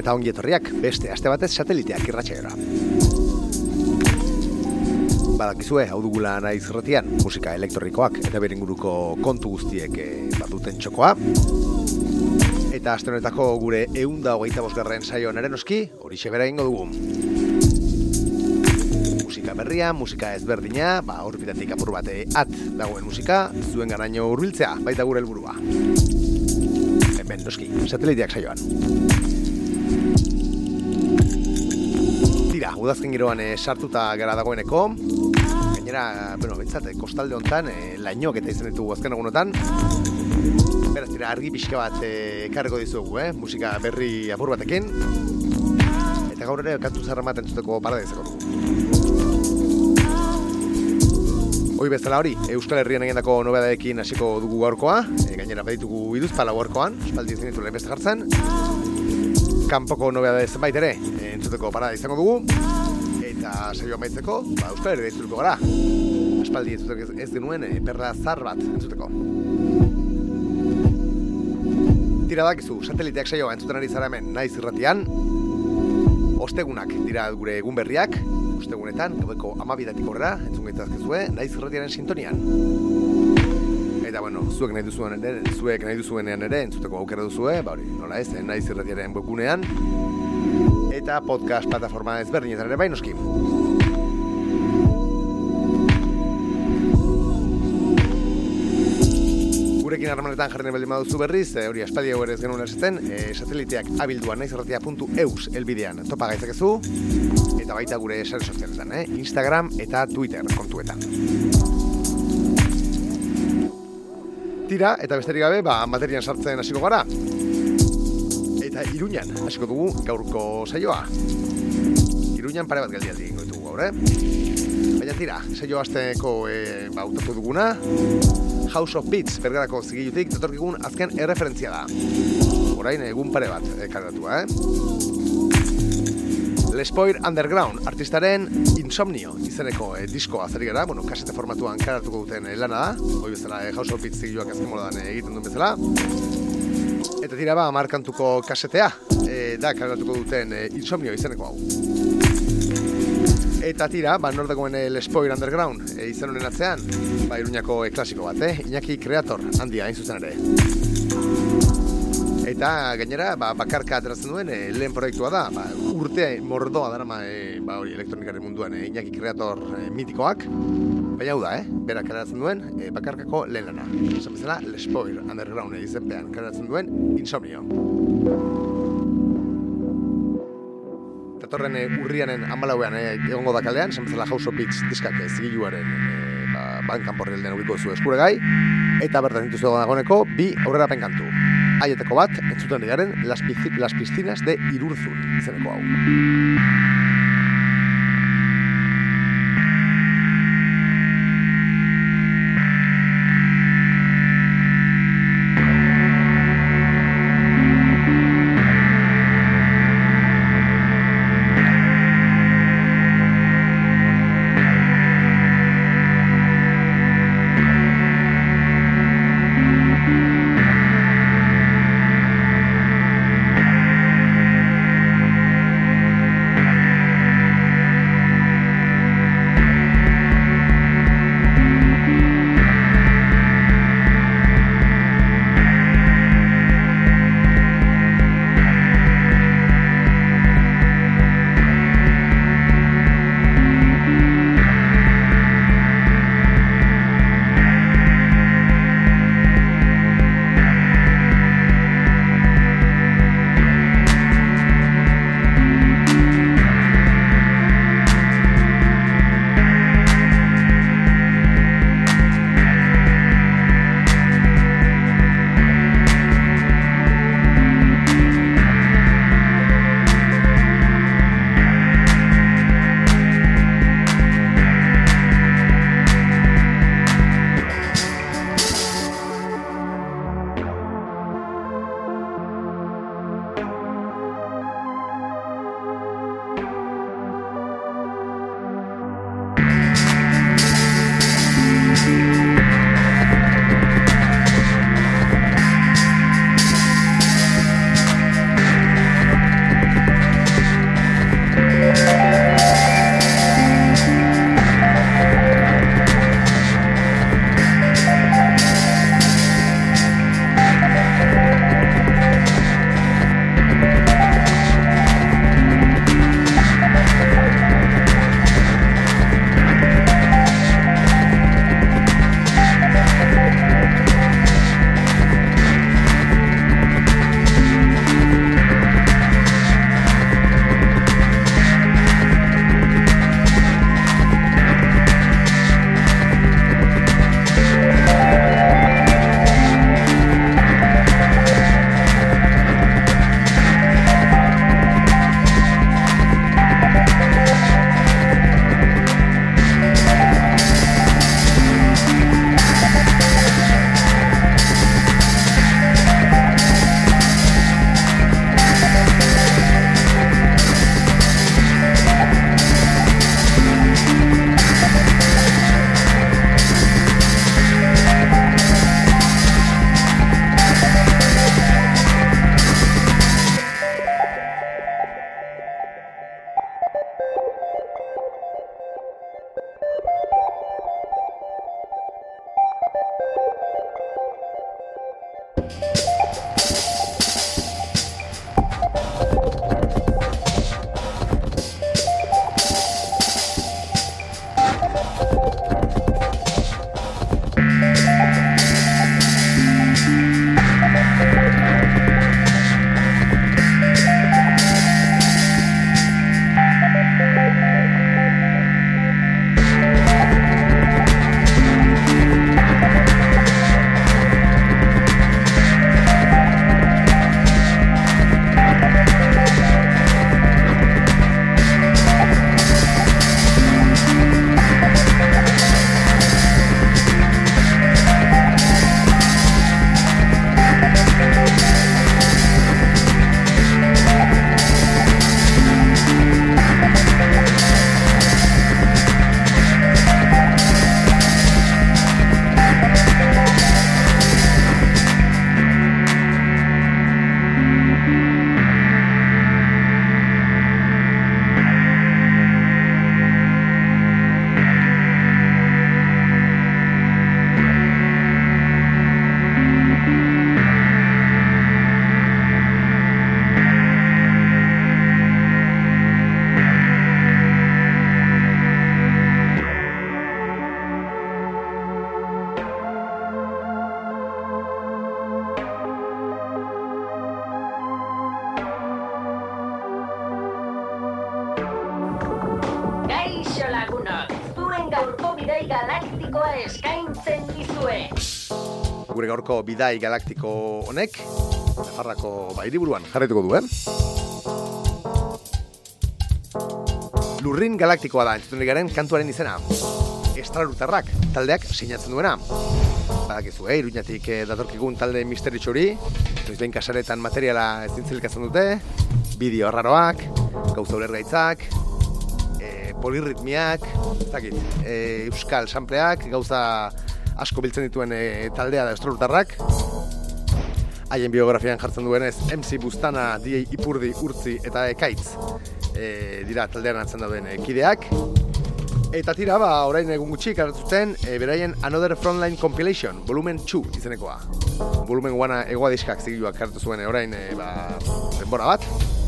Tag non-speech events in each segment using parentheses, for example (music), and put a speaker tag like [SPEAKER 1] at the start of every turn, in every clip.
[SPEAKER 1] Eta ongi etorriak beste aste batez sateliteak irratsaioa. Badakizue, hau dugula naiz irratian, musika elektronikoak eta bere inguruko kontu guztiek e, baduten txokoa. Eta aste honetako gure eunda hogeita bosgarren saio naren oski, hori xebera ingo dugu. Musika berria, musika ezberdina, ba, horpitatik apur bate at dagoen musika, zuen ganaino hurbiltzea, baita gure helburua. Hemen, noski, sateliteak saioan. Tira, udazken giroan e, sartuta gara dagoeneko. Gainera, bueno, bentsat, kostalde hontan, e, lainok eta izan ditugu azken egunotan. Beraz, tira, argi pixka bat ekarriko dizugu, eh? musika berri apur batekin. Eta gaur ere, kantu zarra bat entzuteko parada izako dugu. Hoi bezala hori, Euskal Herrian egendako nobedadekin hasiko dugu gaurkoa. E, gainera, baditugu iduzpala gaurkoan, espaldi izan ditu lehen beste jartzen kanpoko nobedade zenbait ere eh, entzuteko parada izango dugu. Eta saio amaitzeko ba euskal ere deitzuluko gara. Aspaldi entzuteko ez genuen e, perra zar bat entzuteko. Tira dakizu sateliteak saioa entzuten ari zara hemen naiz irratian. Ostegunak dira gure egun berriak. Ostegunetan gabeko amabidatik horrela entzun gaitazkezue naiz irratiaren sintonian eta bueno, zuek nahi duzuen ere, zuek nahi duzuenean ere, entzuteko aukera duzue, ba hori, nola ez, eh, naiz irratiaren webgunean, eta podcast plataforma ezberdinetan ere bainoski. Gurekin harremanetan jarren baldin baduzu berriz, e, hori aspaldi hau ere ez genuen esaten, e, sateliteak abilduan naizerratia.eus elbidean topa gaitzakezu, eta baita gure sare sozialetan, eh? Instagram eta Twitter kontuetan. Tira, eta besterik gabe, ba, materian sartzen hasiko gara. Eta Iruñan hasiko dugu gaurko saioa. Iruñan pare bat geldialdi ingo ditugu gaur, eh? Baina tira, saio hasteko e, ba, utatu duguna, House of Beats bergarako zigilutik datorkigun azken erreferentzia da. Orain egun pare bat e, kargatua, eh? Lespoir Underground artistaren Insomnio izeneko e, diskoa zari gara, bueno, kasete formatuan karatuko duten e, lana da, hoi bezala e, House of Beats zigiluak azken egiten duen bezala. Eta tira ba, markantuko kasetea, e, da karatuko duten e, Insomnio izeneko hau. Eta tira, ba, nor dagoen e, Lespoir Underground e, izan honen atzean, ba, iruñako e, klasiko bat, eh? Iñaki Kreator handia, hain zuzen ere. Eta gainera, ba, bakarka ateratzen duen e, lehen proiektua da, ba, urte mordoa darama e, ba, hori elektronikaren munduan e, Iñaki Kreator e, mitikoak, baina hau da, eh? berak ateratzen duen e, bakarkako lehen lana. Esan bezala, Lespoir Underground izenpean ateratzen duen Insomnio. Datorren e, urrianen amalauean e, egongo da kalean, esan bezala House of Beats diskak e, zigiluaren e, ba, bankan porri ubiko zu eskuregai, eta bertan dituzu dagoeneko bi aurrera penkantu. Aieteko bat, entzuten digaren, las, las piscinas de Irurzun, izeneko hau.
[SPEAKER 2] Gaurko bidai
[SPEAKER 1] galaktiko honek, Nafarrako ba, hiriburuan jarraituko duen. Lurrin galaktikoa da, entzuten garen kantuaren izena. Estralutarrak taldeak sinatzen duena. Badakizu, eh, iruñatik eh, datorkigun talde misteritxo hori, noiz behin kasaretan materiala ez zintzelikatzen dute, bideo arraroak, gauza ulergaitzak, e, polirritmiak, ez dakit, e, euskal sampleak, gauza asko biltzen dituen e, taldea da estralutarrak, haien biografian jartzen duenez MC Bustana, DJ Ipurdi, Urtzi eta Ekaitz e, dira taldean atzen dauden e, kideak. Eta tira, ba, orain egun gutxi kartzuten e, beraien Another Frontline Compilation, volumen 2 izenekoa. Volumen 1 egoa diskak zigiluak kartu zuen orain e, ba, denbora bat.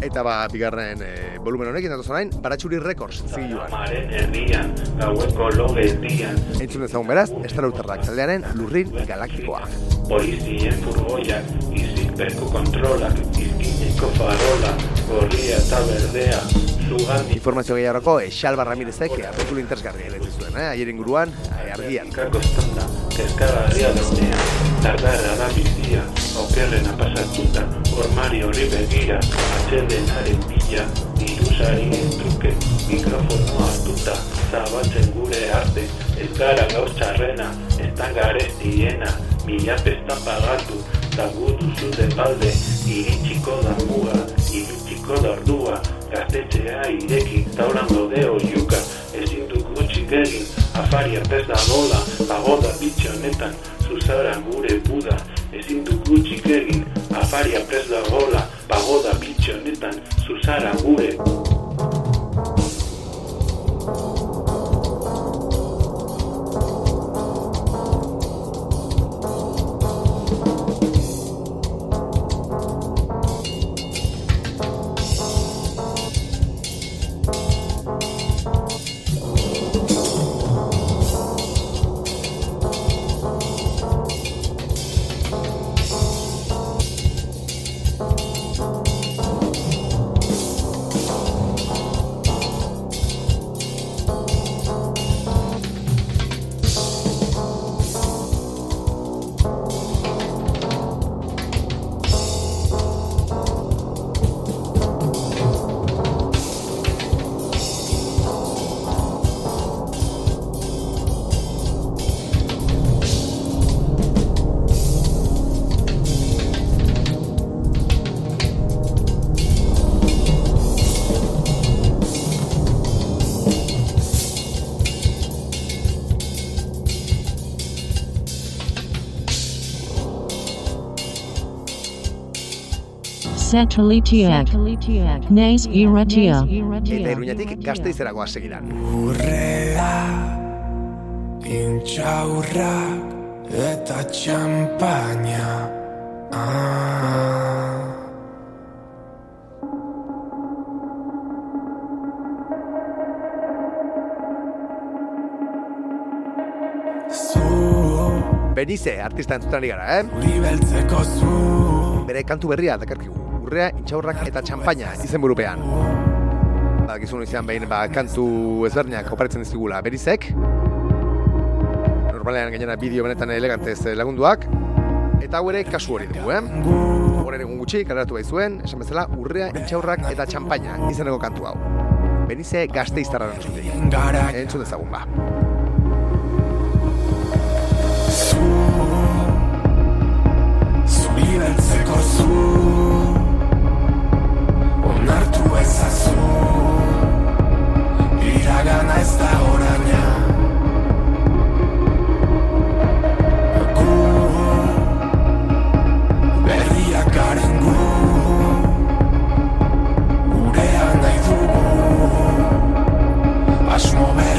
[SPEAKER 1] Eta ba, bigarren e, volumen honekin datoz orain, Baratxuri Records zigiluan.
[SPEAKER 3] Maren herrian, gaueko logetian,
[SPEAKER 1] Entzun dezagun beraz, estrautarrak taldearen lurrin galaktikoa.
[SPEAKER 3] polizien furgoiak, iziperko kontrolak, izkineko farola, gorria eta berdea, zugan
[SPEAKER 1] Informazio gehiagorako, e, Xalba Ramirezek artikulu interesgarria eletzi zuen, eh? Ayer inguruan, argian.
[SPEAKER 3] Kakostanda, kezkagarria daunea, dardarra da bizia, okerrena pasatuta, ormari horri begira, atxedenaren bila, dirusari truke, mikrofono hartuta, zabatzen gure arte, ez gara gauz txarrena, ez da garestiena, mila pestan pagatu, da gu duzu de balde, iritsiko da muga, iritsiko da ordua, gaztetxea ireki, taulan dode oiuka, ezin du gutxik egin, Afaria pez da gola, pagoda bitxe honetan, zuzara gure buda, ezin du gutxik egin. Afaria prez da gola, pagoda bitxe honetan, zuzara gure
[SPEAKER 4] Satelitiak. Naiz irratia.
[SPEAKER 1] Eta iruñatik gazteizeragoa segidan.
[SPEAKER 5] Urrea, intxaurra eta txampaina. Ah.
[SPEAKER 1] Benize, artista entzutan gara, eh?
[SPEAKER 5] uri beltzeko zu.
[SPEAKER 1] Bere kantu berria dakarkigu. Urrea, intxaurrak eta txampaina izen burupean. Badakizun izan behin ba, kantu ezberdinak oparitzen dizkigula berizek. Normalean gainera bideo benetan elegantez lagunduak. Eta hau ere kasu hori dugu, eh? Horren egun gutxi, kaleratu bai zuen, esan bezala, urrea, intxaurrak eta txampaina izeneko kantu hau. Benize gazte iztarra entzun
[SPEAKER 5] Gara
[SPEAKER 1] Entzun dezagun ba.
[SPEAKER 5] Ez da oraina. Gu, berriak garen gu, gurea nahi dugu, asmo berrien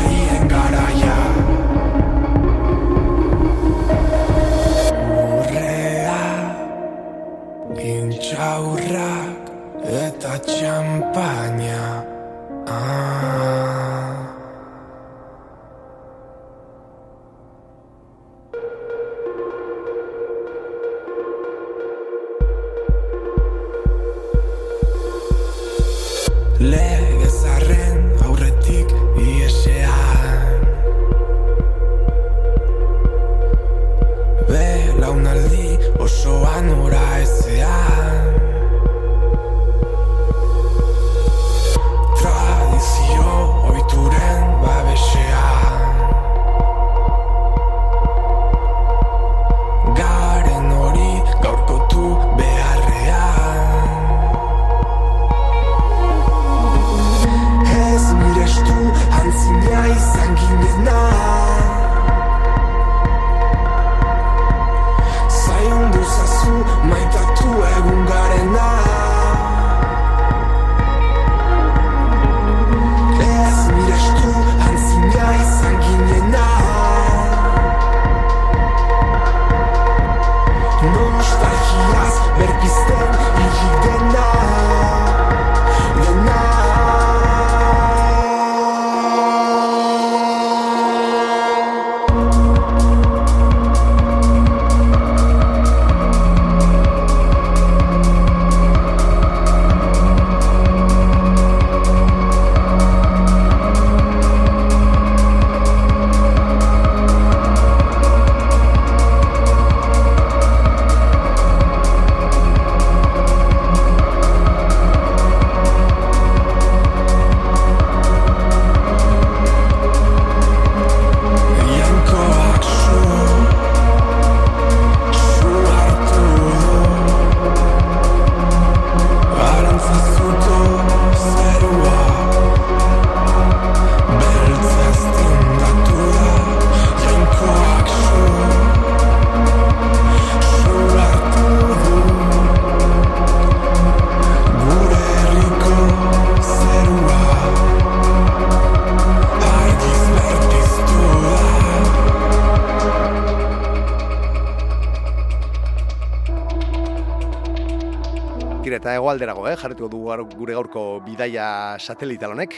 [SPEAKER 1] hegoalderago, eh? jarretuko gaur- gure gaurko bidaia satelital honek.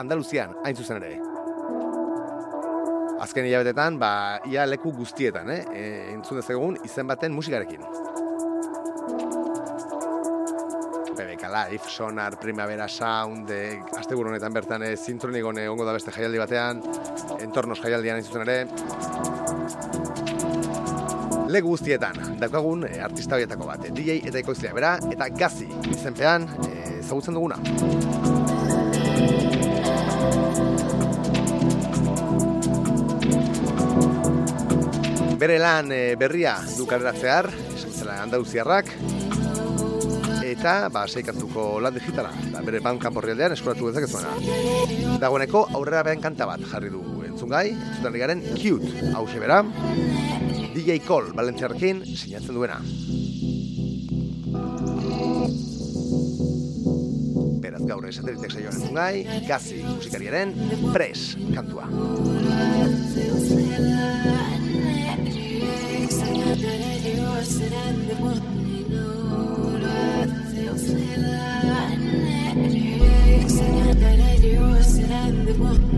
[SPEAKER 1] Andaluzian, hain zuzen ere. Azken hilabetetan, ba, ia leku guztietan, eh? E, entzun dezagun izen baten musikarekin. BBK Live, Sonar, Primavera Sound, e, asteburu honetan bertan e, zintronik egongo da beste jaialdi batean, entornos jaialdian hain zuzen ere. Legu guztietan, daukagun e, artista horietako bat, e, DJ eta ekoizlea bera, eta gazi izenpean e, ezagutzen duguna. Bere lan e, berria du kaleratzear, esan zela Andaluziarrak, eta ba, seikatuko lan digitala, da bere bankan porrialdean eskuratu dezakezuena. Dagoeneko aurrera behan kanta bat jarri du entzungai, entzuten ari garen Cute, hau bera, DJ Cole Valentziarekin sinatzen duena. Beraz gaur esaterritek saioan entzun gai, gazi musikariaren pres kantua. Señor, that I.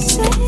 [SPEAKER 6] say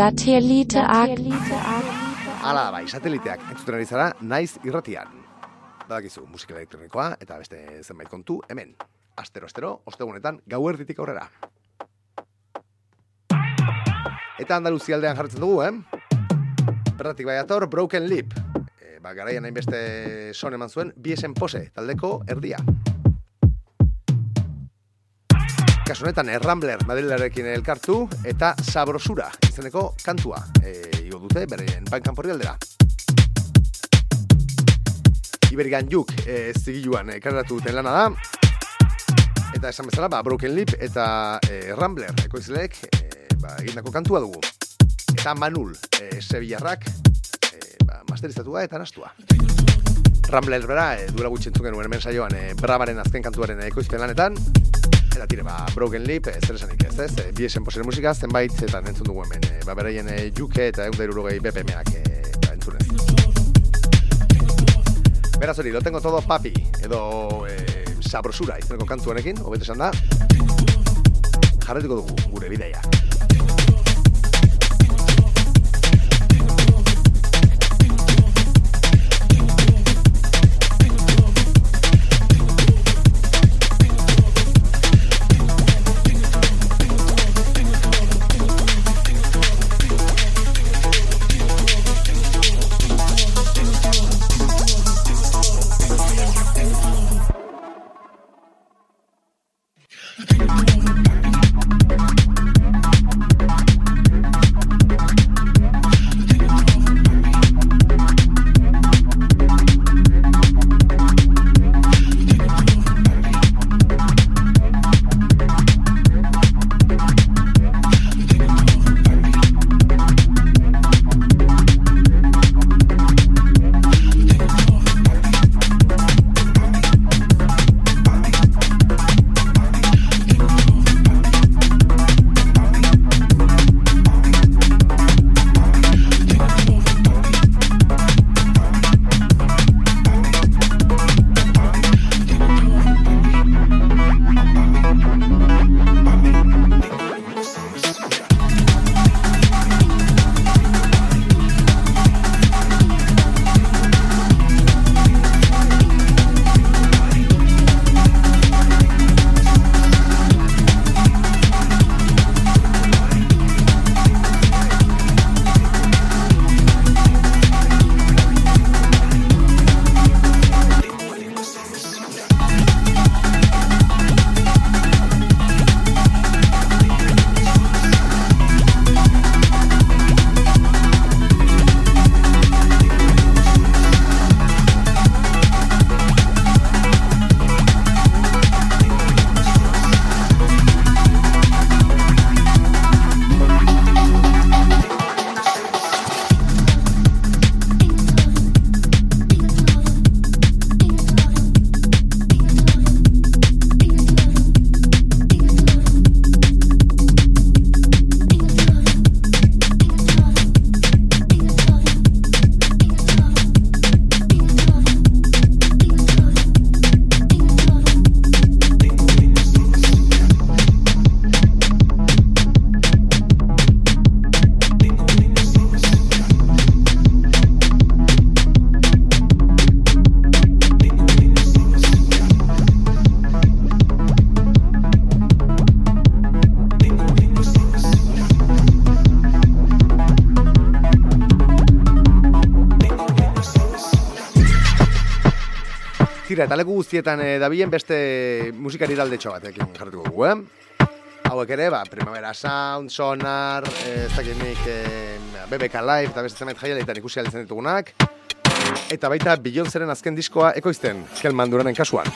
[SPEAKER 6] Satellite
[SPEAKER 1] Hala bai, sateliteak entzuten ari zara naiz irratian. Badakizu, musika elektronikoa eta beste zenbait kontu hemen. Astero, astero, ostegunetan gauerditik aurrera. Eta Andaluzia aldean jartzen dugu, eh? Bertatik bai ator, Broken Lip. E, ba, garaian hainbeste son eman zuen, biesen pose, taldeko erdia. Kasu honetan, Errambler Madrilerekin elkartu eta Sabrosura izeneko kantua. E, igo dute, beren bankan porri aldera. Iberigan juk e, zigiluan ekarratu duten lana da. Eta esan bezala, ba, Broken Lip eta e, Rambler ekoizleek e, ba, egindako kantua dugu. Eta Manul, e, Sevillarrak, e, ba, masterizatua eta nastua. Rambler bera, e, duela gutxi entzun genuen hemen saioan, e, Bravaren azken kantuaren ekoizpen lanetan. Eta tire, ba, Broken e, zer esanik ez, ez? E, Biesen posere musika, zenbait zetan entzun dugu hemen. E, ba, beraien e, juke eta egun dairurogei BPM-ak e, ba, entzunez. Beraz hori, lo tengo todo papi, edo e, sabrosura izeneko kantu honekin, hobeto esan da. Jarretuko dugu gure bideia. Tira, eta leku guztietan e, dabilen beste musikari daldetxo batekin jarrituko dugu, eh? Hauek ere, ba, Primavera Sound, Sonar, eh, ez dakit nik, eh, BBK Live, eta beste zenbait jaialetan ikusi alitzen ditugunak. Eta baita Beyoncéren azken diskoa ekoizten, Kelman Duranen kasuan.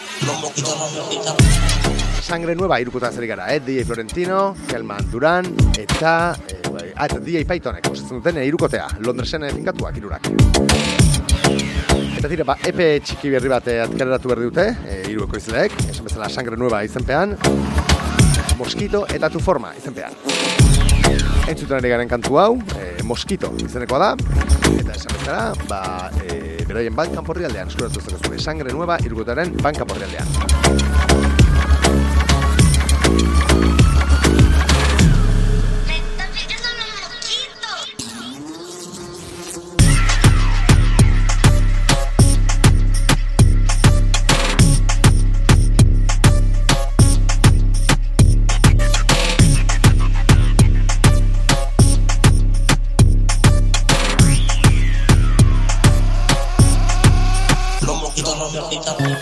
[SPEAKER 1] Sangre Nueva irukuta zer gara, eh? DJ Florentino, Kelman Duran, eta... Eh, bai, ah, eta DJ Pythonek, osatzen duten irukotea, Londresen eh, finkatuak irurak. Eta tira, ba, epe txiki berri bat eh, atkareratu berri dute, e, hiru ekoizleek, esan bezala sangre nueva izenpean, Mosquito eta tu forma izenpean. Entzuten ari garen kantu hau, e, Mosquito izenekoa da, eta esan bezala, ba, e, beraien bankan porri aldean, eskuratu ez zure sangre nueva irugotaren bankan porri aldean.
[SPEAKER 7] y todos los gitanos.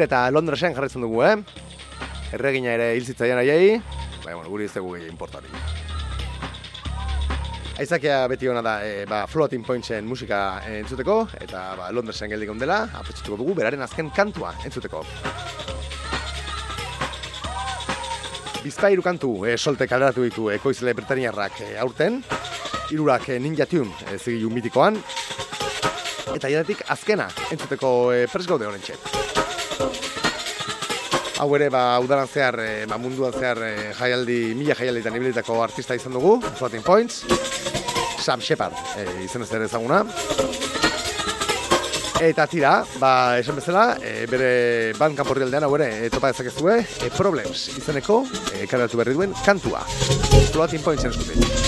[SPEAKER 1] Tira eta Londresen jarretzen dugu, eh? Erregina ere hil zitzaian aiei, baina, bueno, guri ez dugu importari. Aizakia beti hona da, e, ba, Floating Pointsen musika entzuteko, eta ba, Londresen geldik ondela, apetxituko dugu, beraren azken kantua entzuteko. Bizpairu kantu e, solte kaleratu ditu ekoizle Britaniarrak e, aurten, hirurak e, Ninja Tune e, mitikoan, eta jadetik azkena entzuteko e, pres gaude honen Hau ere, ba, udaran zehar, e, ba, munduan zehar e, jaialdi, mila jaialdi eta nibilitako artista izan dugu, Floating Points, Sam Shepard e, izan ez ezaguna. Eta tira, ba, esan bezala, e, bere ban kanporri aldean hau ere, e, topa dezakezue, e, Problems izeneko, e, berri duen, kantua. Floating Points eskutik.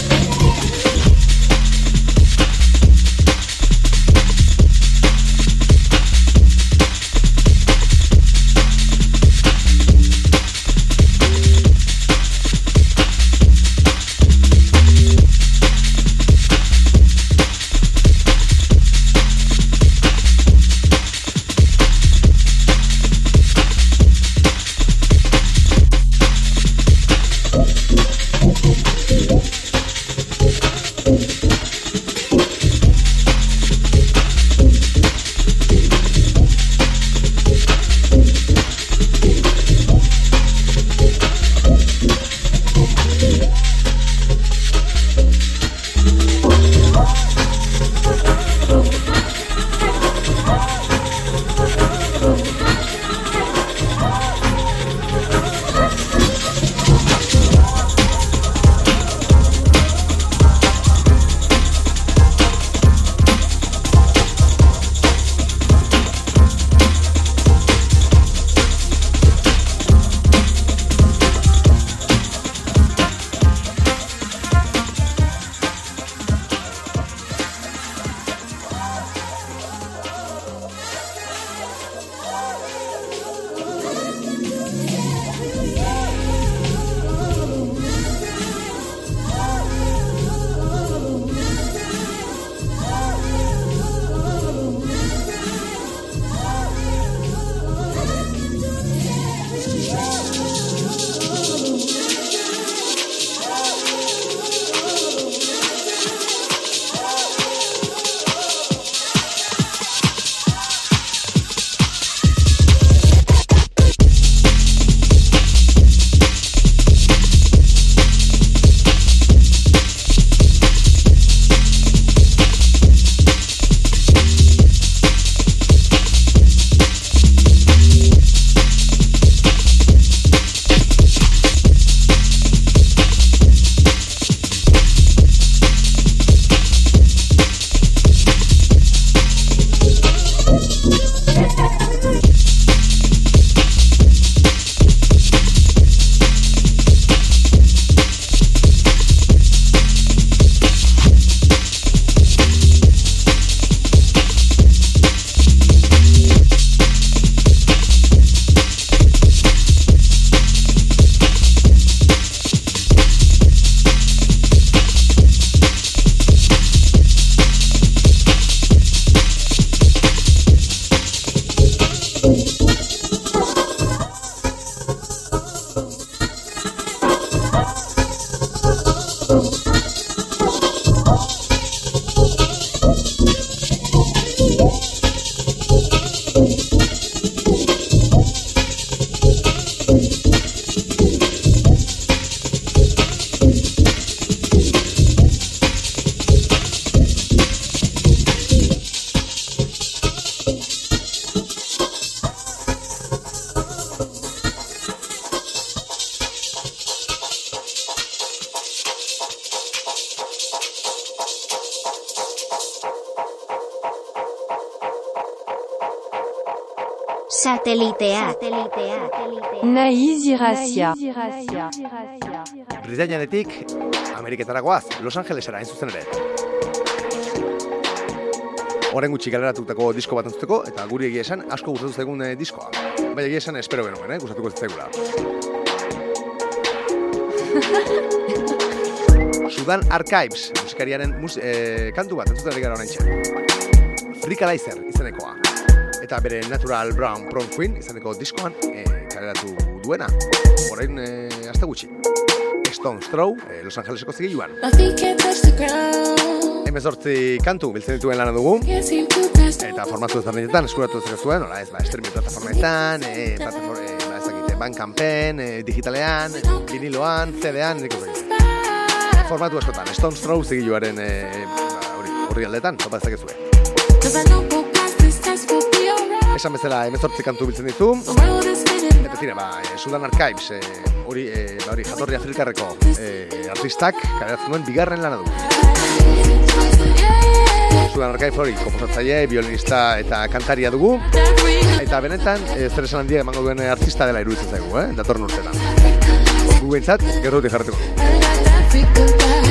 [SPEAKER 8] Sateliteak.
[SPEAKER 6] Naiz irratia.
[SPEAKER 9] Britanianetik Ameriketara goaz, Los Angelesera hain zuzen ere. Horren gutxi galeratutako disko bat entzuteko, eta guri egia esan asko gustatu zaigun eh, diskoa. Baina egia esan espero genuen, eh? gustatuko zaigula. (laughs) Sudan Archives, musikariaren mus, eh, kantu bat entzuten ari gara honen Frikalizer izenekoa. Eta bere Natural Brown Prom Queen izeneko diskoan eh, kaleratu duena. Horrein eh, hasta gutxi. Stone Throw, eh, Los Angeleseko zigiluan.
[SPEAKER 1] Touch the ground.
[SPEAKER 9] Hemezortzi kantu biltzen dituen lana dugu. Eta formatu ezberdinetan, eskuratu ez zuen, nola ez, ba, streaming plataformetan, e, plataforma, e, ba, ezakite, Bandcampen, e, digitalean, viniloan, CD-an, nik ez dakit. Formatu askotan, Stone Throw zigiluaren, e, ba, hori, horri aldetan, topa ezakezue.
[SPEAKER 1] Cause I know we'll pass this test.
[SPEAKER 9] Esan bezala, hemezortzi kantu biltzen ditu, eta tira, ba, e, Sudan Archives, e, hori, e, ba, hori, jatorri afrikarreko e, artistak, kaleratzen duen bigarren lana du. Sudan Archives hori, komposatzaile, violinista eta kantaria dugu, Eta benetan, e, zer esan handia emango duen artista dela iruditzen zaigu, eh? Datorren urtetan. Gu behintzat, gerruti jarretuko.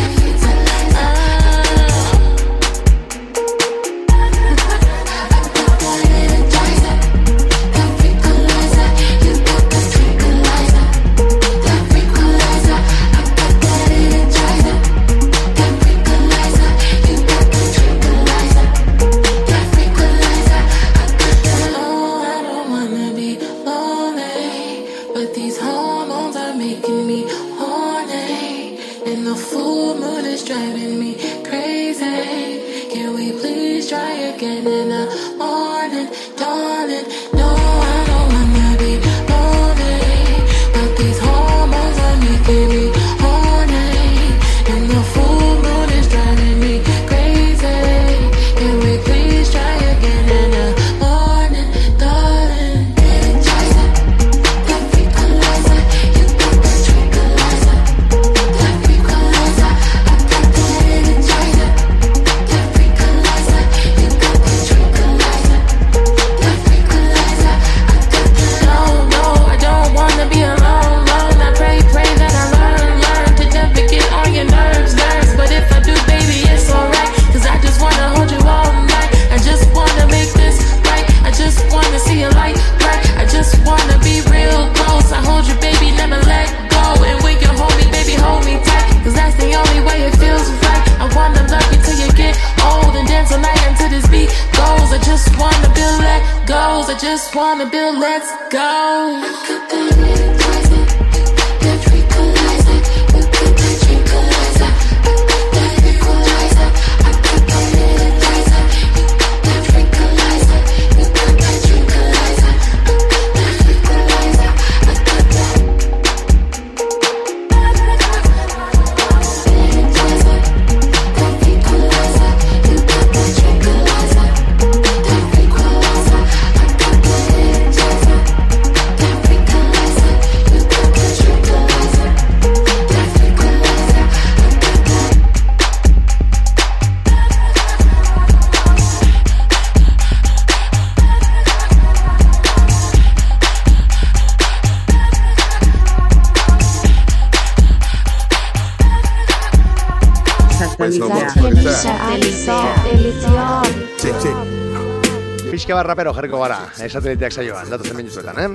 [SPEAKER 9] Pixka bat rapero jarriko gara, esateliteak saioan, datozen minutuetan, eh?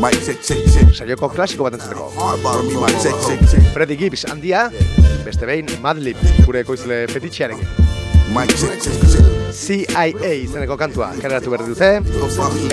[SPEAKER 10] Mic check, check, check.
[SPEAKER 9] Saioko klasiko bat
[SPEAKER 10] mic check, check, check.
[SPEAKER 9] Freddy Gibbs handia, beste behin Madlib, gure ekoizle fetitxearekin. CIA izeneko kantua kaleratu berri dute,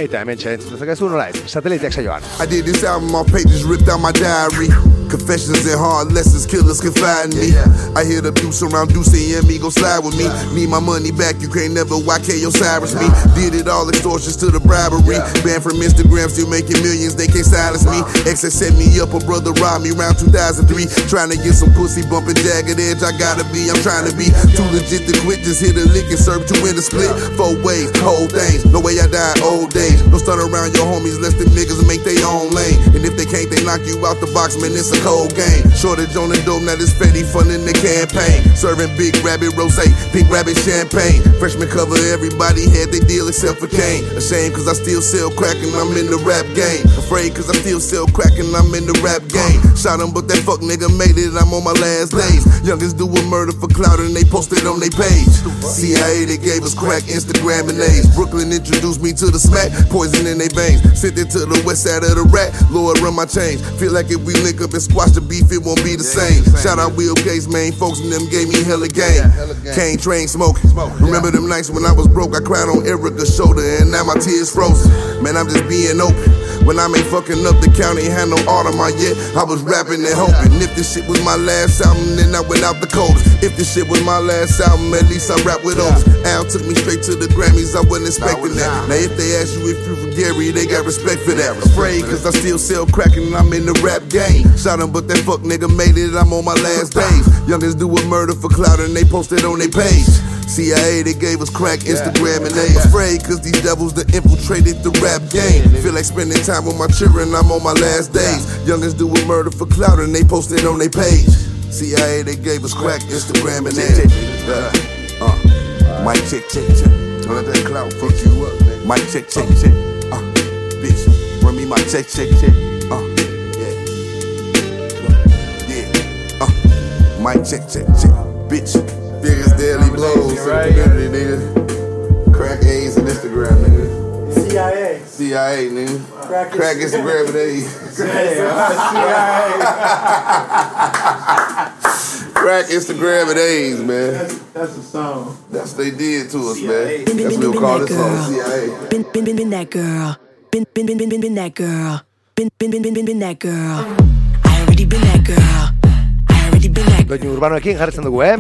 [SPEAKER 9] eta hemen txaren zutezakezu nola ez, sateliteak saioan.
[SPEAKER 10] I did this album, my pages ripped out my diary. Confessions and hard lessons, killers confide in me. I hear the deuce around Deuce and me go slide with me. Need my money back, you can't never YK Osiris me. Did it all extortions to the bribery. Banned from Instagram, still making millions, they can't silence me. Excess set me up, a brother robbed me around 2003. Trying to get some pussy, bumping jagged edge, I gotta be, I'm trying to be too legit to quit. Just hit a lick and serve two in a split. Four ways, whole things. No way I die old days. Don't stun around your homies, less them niggas make their own lane. And if they can't, they knock you out the box, man, it's a cold game. Shortage on the dope, now this Fetty funding the campaign. Serving big rabbit rose, pink rabbit champagne. Freshman cover, everybody had their deal except for Kane. Ashamed cause I still sell crack and I'm in the rap game. Afraid cause I still sell crack and I'm in the rap game. Shot him, but that fuck nigga made it, I'm on my last days. Youngest do a murder for clout and they posted on their page. CIA, they gave us crack, Instagram and names. Brooklyn introduced me to the smack, poison in their veins. Sent it to the west side of the rat, Lord run my chains. Feel like if we link up and squash the beef, it won't be the same. Shout out Will Gates, main folks and them gave me hella game. Cane train smoke. Remember them nights when I was broke, I cried on Erica's shoulder and now my tears frozen. Man, I'm just being open. When I ain't fucking up the county, had no art on my yet. I was rapping and hoping. If this shit was my last album, then I went out the coast. If this shit was my last album, at least I rap with those. Al took me straight to the Grammys, I wasn't expecting that. Now if they ask you if you from Gary, they got respect for that. Afraid cause I still sell crack and I'm in the rap game. Shot him, but that fuck nigga made it, I'm on my last days. Youngins do a murder for clout and they posted on their page. CIA, they gave us crack, Instagram, and they afraid cause these devils that infiltrated the rap game. Feel like spending time with my children, I'm on my last days. Youngins do a murder for clout and they posted it on their page. CIA, they gave us crack, Instagram, and they. Uh, uh, mic check, check, check. Don't let that clout fuck you up, man. Mic check, check, check. Uh, bitch, bring me my check, check, check. Uh, yeah. Yeah. Uh, mic check, check, check. Bitch. Biggest daily blows in the community, nigga. Crack A's and Instagram, nigga.
[SPEAKER 7] CIA.
[SPEAKER 10] CIA, nigga.
[SPEAKER 7] Crack
[SPEAKER 10] Crack (laughs) Instagram and A's. Crack Instagram and A's, man.
[SPEAKER 7] That's, that's a song.
[SPEAKER 10] That's what they did to us, man. That's what we'll call this song, CIA.
[SPEAKER 11] Been, been, been, been that girl. Been, been, been, been, been, been that girl. Been, been, been, been, been, been that girl. I already been that girl.
[SPEAKER 1] Doinu urbanoekin jarretzen dugu, eh?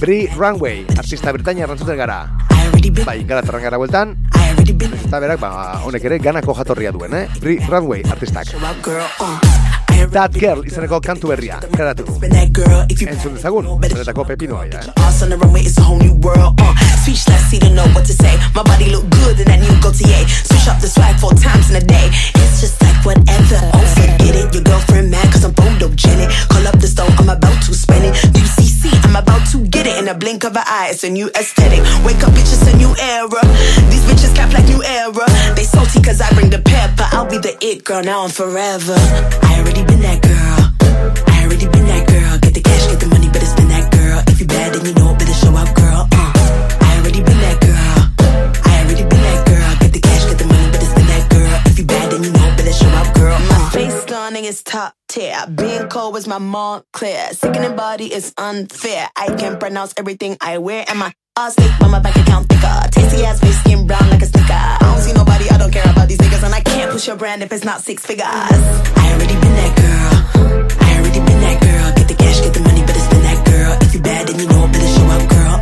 [SPEAKER 1] Bri Runway, artista Britania errantzuten gara. Bai, gara bueltan,
[SPEAKER 11] I already been.
[SPEAKER 1] eta berak, ba, honek ere ganako jatorria duen, eh? Bri Runway, artistak.
[SPEAKER 11] Uh.
[SPEAKER 1] That Girl izeneko kantu berria, karatu Entzun dezagun, benetako pepinoa, eh?
[SPEAKER 11] New speechless, see to know what to say. My body look good in that new Gaultier. Switch up the swag four times in a day. It's just like whatever. Oh, forget it. Your girlfriend mad cause I'm photogenic. Call up the store, I'm about to spend it. UCC, I'm about to get it in a blink of an eye. It's a new aesthetic. Wake up, bitch, it's a new era. These bitches cap like new era. They salty cause I bring the pepper. I'll be the it girl now and forever. I already been that girl. I already been that girl. Get the cash, get the money, it's been that girl. If you bad, then you know it, better show up, girl. Already been that girl. I already been that girl. Get the cash, get the money, but it's been that girl. If you bad, then you know better show up, girl. My face stunning is top tier. Being cold is my Montclair. Sickening body is unfair. I can pronounce everything I wear, and my ass thick, but my bank account thicker. Tasty ass face, skin brown like a sticker. I don't see nobody, I don't care about these niggas, and I can't push your brand if it's not six figures. I already been that girl. I already been that girl. Get the cash, get the money, but it's been that girl. If you bad, then you know better show up, girl.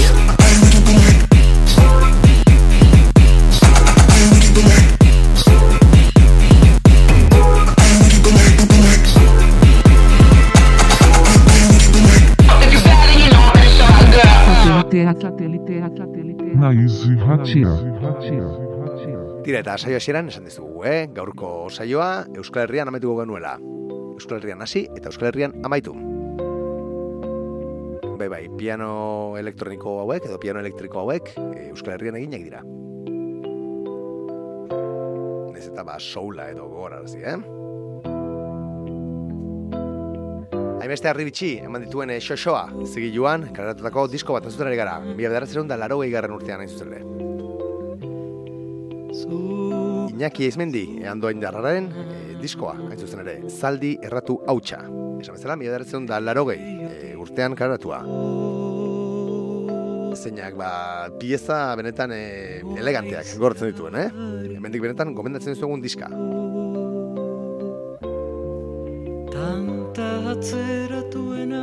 [SPEAKER 12] Na Easy Hatia.
[SPEAKER 1] Tira eta saio hasieran esan dizugu, eh? Gaurko saioa Euskal Herrian amaituko genuela. Euskal Herrian hasi eta Euskal Herrian amaitu. Bai, bai, piano elektroniko hauek edo piano elektriko hauek eh, Euskal Herrian eginak dira. Ez eta ba, soula edo gogorarazi, eh? Hainbeste harri bitxi, eman dituen eh, xoxoa, zigiluan, karatutako disko bat ari gara, mila bedaratzen da laro garren urtean hain zuzen ere. Iñaki Eizmendi, eandoain darraren e, diskoa, hain zuzen ere, zaldi erratu hautsa. Esan bezala, mila bedaratzen da laro e, urtean karatua. Zeinak, ba, pieza benetan e, eleganteak gortzen dituen, eh? Hemendik benetan gomendatzen dizuegun diska.
[SPEAKER 4] Atzeratuena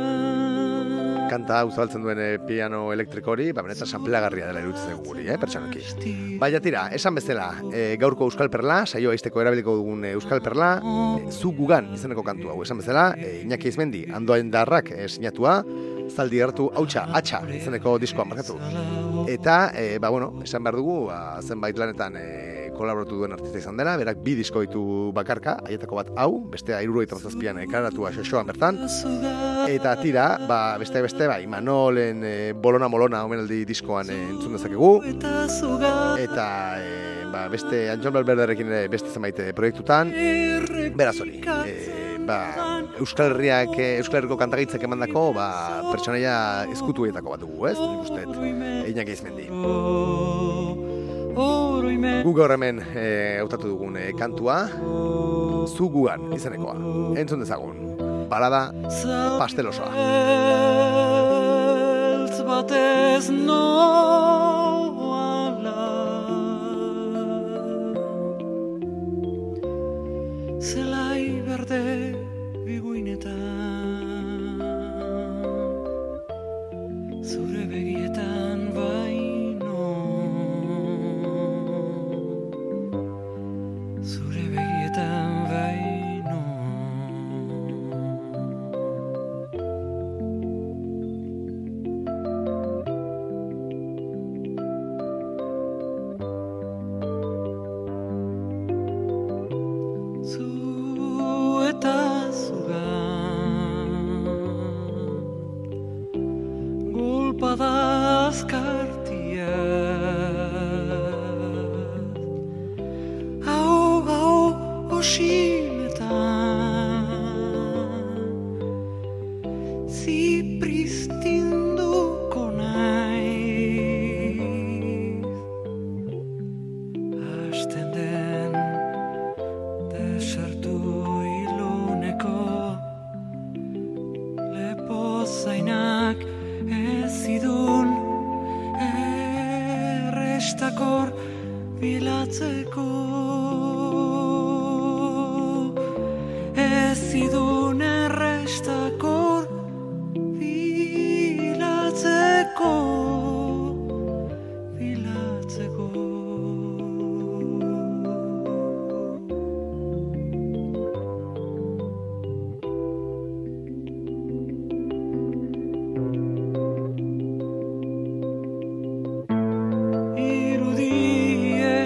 [SPEAKER 1] kanta hau zabaltzen duen eh, piano elektriko hori, ba, benetan sanpleagarria dela iruditzen dugu guri, eh, pertsonoki. Baina tira, esan bezala, eh, gaurko Euskal Perla, saioa izteko erabiliko dugun eh, Euskal Perla, eh, zu gugan izeneko kantu hau, esan bezala, eh, Iñaki Izmendi, andoain darrak eh, sinatua, zaldi hartu hautsa, atxa, izeneko diskoa markatu. Eta, eh, ba, bueno, esan behar dugu, ba, zenbait lanetan eh, kolaboratu duen artista izan dela, berak bi disko ditu bakarka, haietako bat hau, bestea iruroita mazazpian ekaratua xoxoan bertan, eta tira, ba, beste beste, bai, Manolen e, Bolona Molona omenaldi diskoan e, entzun dezakegu, eta e, ba, beste Anjon Belberderekin ere beste zenbait e, proiektutan, beraz hori, e, ba, Euskal Herriak, e, Euskal Herriko kantagaitzak emandako, ba, pertsonaia ezkutuetako bat dugu, ez? Nik uste, einak izmendi. Gu gaur hemen e, hautatu dugun e, kantua, zu guan izanekoa. Entzun dezagun, balada pastelosoa.
[SPEAKER 7] Beltz batez noala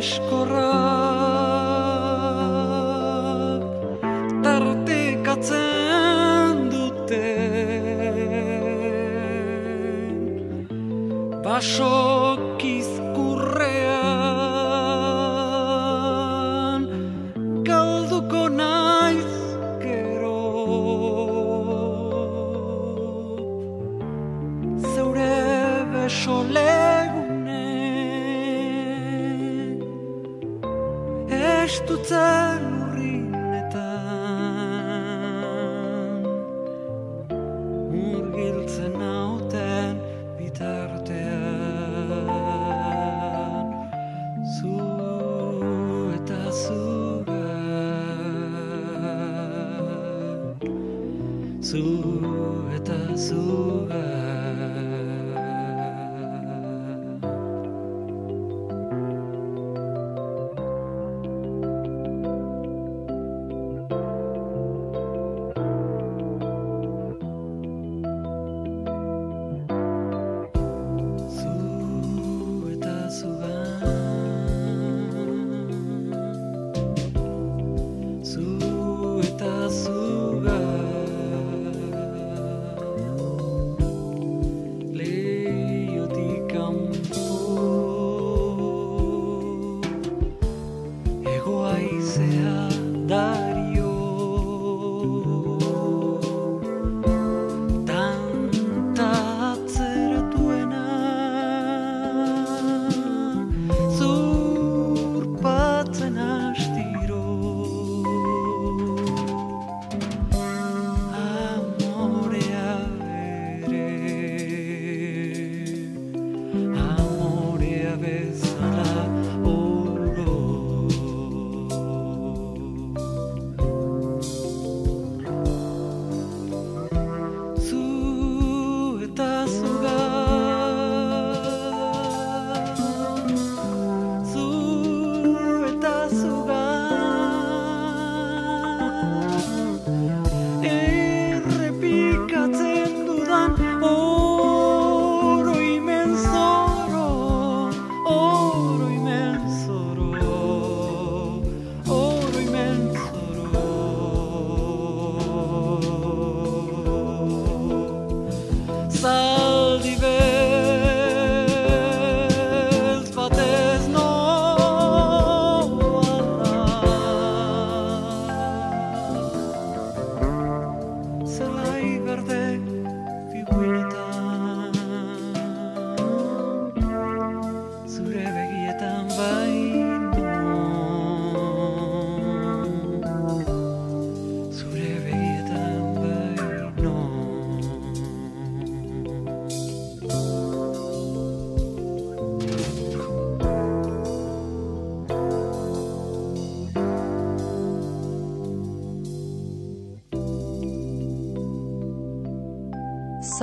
[SPEAKER 7] eskorrak tartekatzen dute. Basok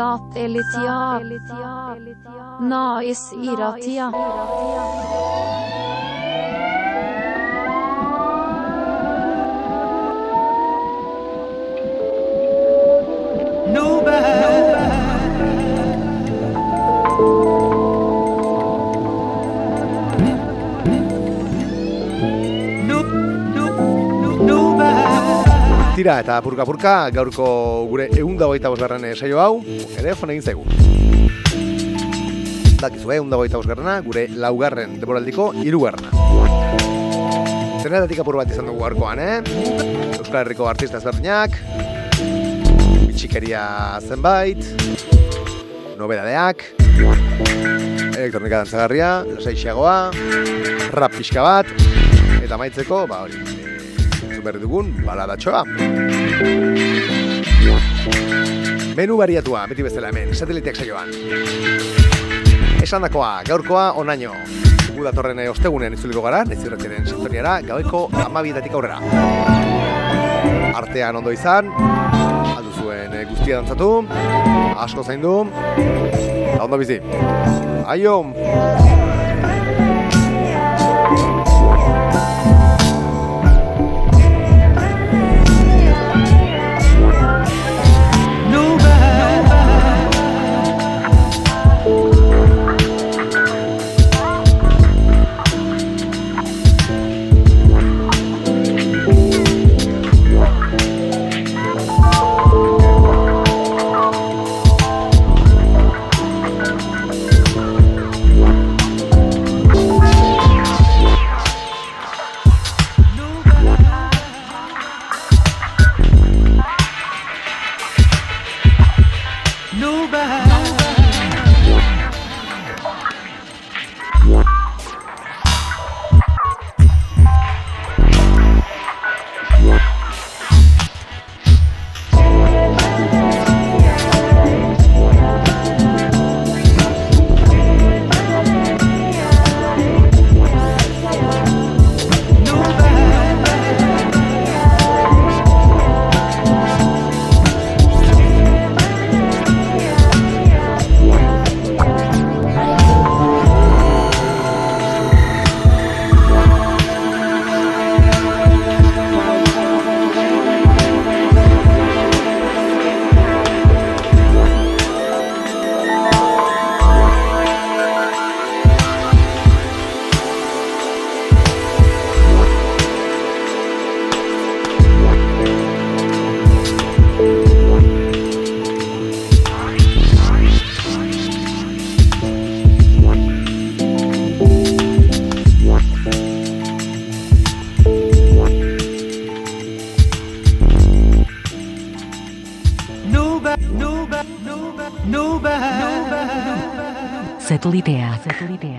[SPEAKER 7] Sat
[SPEAKER 6] Elitia. Nais Iratia.
[SPEAKER 1] Tira eta purka-purka gaurko gure eunda hogeita bosgarren saio hau, ere jone egin zaigu. Dakizu, eunda hogeita bosgarrena, gure laugarren deboraldiko irugarrena. Zenetatik apur bat izan dugu gaurkoan, eh? Euskal Herriko artista ezberdinak, bitxikeria zenbait, nobedadeak, elektronika dantzagarria, lasaixeagoa, rap pixka bat, eta maitzeko, ba hori, entzun berri dugun, baladatxoa. Menu bariatua, beti bezala hemen, sateliteak saioan. Esan dakoa, gaurkoa onaino. Gu datorren eh, ostegunean itzuliko gara, nezirretiaren sektoriara, gaueko amabietatik aurrera. Artean ondo izan, aldu zuen eh, guztia dantzatu, asko zaindu, eta ondo bizi. Aio!
[SPEAKER 4] Victorine.